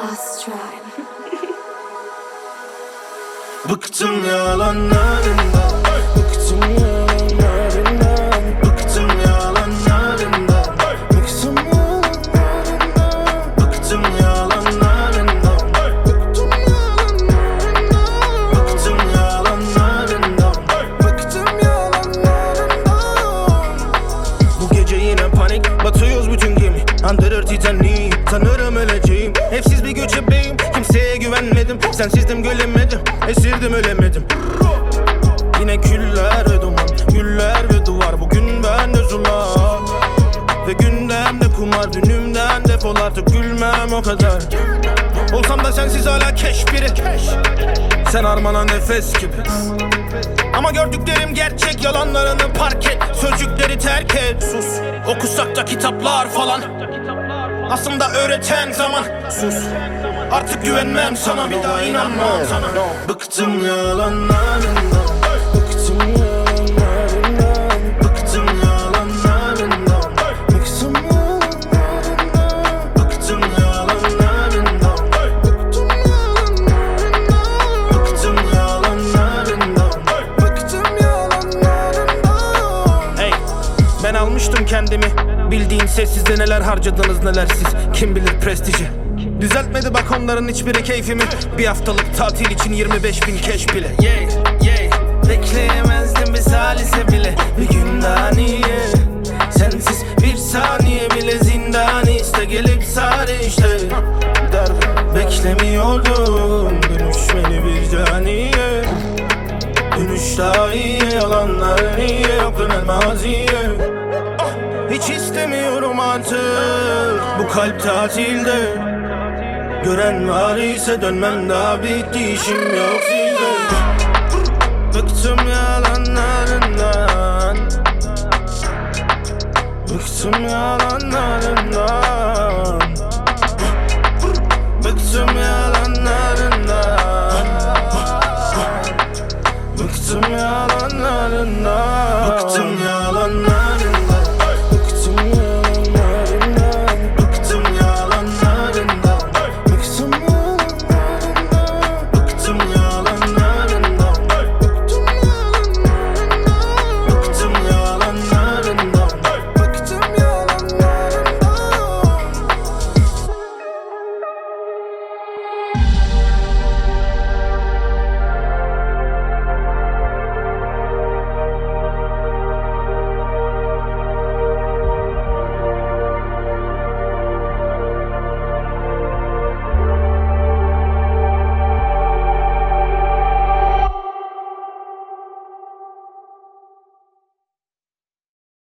Astral Bıktım yalanlarından. Sensizdim gülemedim Esirdim ölemedim. Yine küller ve duman Güller ve duvar. Bugün ben de zulak Ve gündemde kumar Dünümden defol. Artık gülmem o kadar. Olsam da sensiz hala keş biri. Sen armana nefes gibi. Ama gördüklerim gerçek yalanlarını park et. Sözcükleri terk et. Sus. Okusak da kitaplar falan. Aslında öğreten zaman. Sus Artık güvenmem sana bir daha inanmam sana. Bıktım yalanlarından Bıktım yalanlarından Bıktım yalanlarından. Bıktım yalanlarından Bıktım yalanlarından. Bıktım yalanlarından Hey ben almıştım kendimi. Bildiğin sessizde neler harcadınız neler siz. Kim bilir prestiji Düzeltmedi bak onların hiçbiri keyfimi. Bir haftalık tatil için 25 bin keş bile. Yeah, yeah. Bekleyemezdim bir salise bile. Bir gün daha niye? Sensiz bir saniye bile zindan iste. Gelip sare işte. Beklemiyordum. Dönüşmeni bir caniye. Dönüş daha iyi yalanlar niye? Dönen maziye hiç istemiyorum artık. Bu kalp tatilde. Gören var ise dönmem daha bitti işim yok sizde. Bıktım yalanlarından. Bıktım yalanlarından. Bıktım yalanlarından. Bıktım yalanlarından.